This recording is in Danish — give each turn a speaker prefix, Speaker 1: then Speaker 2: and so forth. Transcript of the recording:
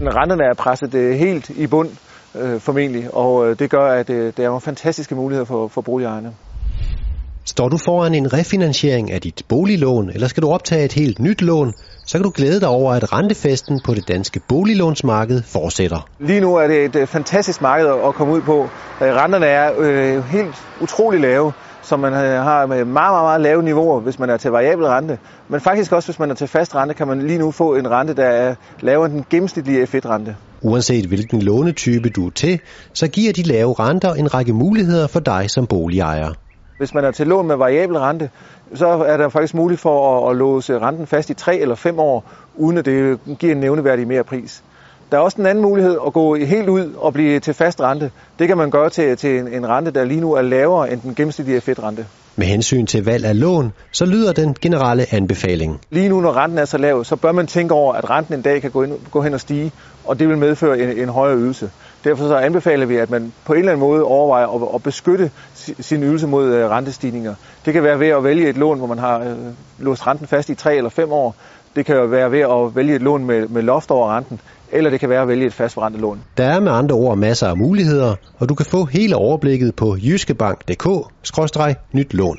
Speaker 1: Renterne er presset øh, helt i bund øh, formentlig, og øh, det gør, at øh, der er nogle fantastiske muligheder for, for boligejerne.
Speaker 2: Står du foran en refinansiering af dit boliglån, eller skal du optage et helt nyt lån, så kan du glæde dig over, at rentefesten på det danske boliglånsmarked fortsætter.
Speaker 1: Lige nu er det et øh, fantastisk marked at komme ud på. Øh, Renterne er øh, helt utrolig lave, så man øh, har med meget, meget, meget lave niveauer, hvis man er til variabel rente. Men faktisk også, hvis man er til fast rente, kan man lige nu få en rente, der er lavere end den gennemsnitlige F1-rente.
Speaker 2: Uanset hvilken lånetype du er til, så giver de lave renter en række muligheder for dig som boligejer.
Speaker 1: Hvis man er til lån med variabel rente, så er der faktisk mulighed for at, at låse renten fast i 3 eller 5 år, uden at det giver en nævneværdig mere pris. Der er også en anden mulighed at gå helt ud og blive til fast rente. Det kan man gøre til, til en, en rente, der lige nu er lavere end den gennemsnitlige F1-rente.
Speaker 2: Med hensyn til valg af lån, så lyder den generelle anbefaling.
Speaker 1: Lige nu, når renten er så lav, så bør man tænke over, at renten en dag kan gå, ind, gå hen og stige, og det vil medføre en, en højere ydelse. Derfor så anbefaler vi, at man på en eller anden måde overvejer at, at beskytte sin ydelse mod øh, rentestigninger. Det kan være ved at vælge et lån, hvor man har øh, låst renten fast i 3 eller 5 år. Det kan jo være ved at vælge et lån med, med loft over renten, eller det kan være at vælge et fastforrentet lån.
Speaker 2: Der er med andre ord masser af muligheder, og du kan få hele overblikket på jyskebank.dk-nyt lån.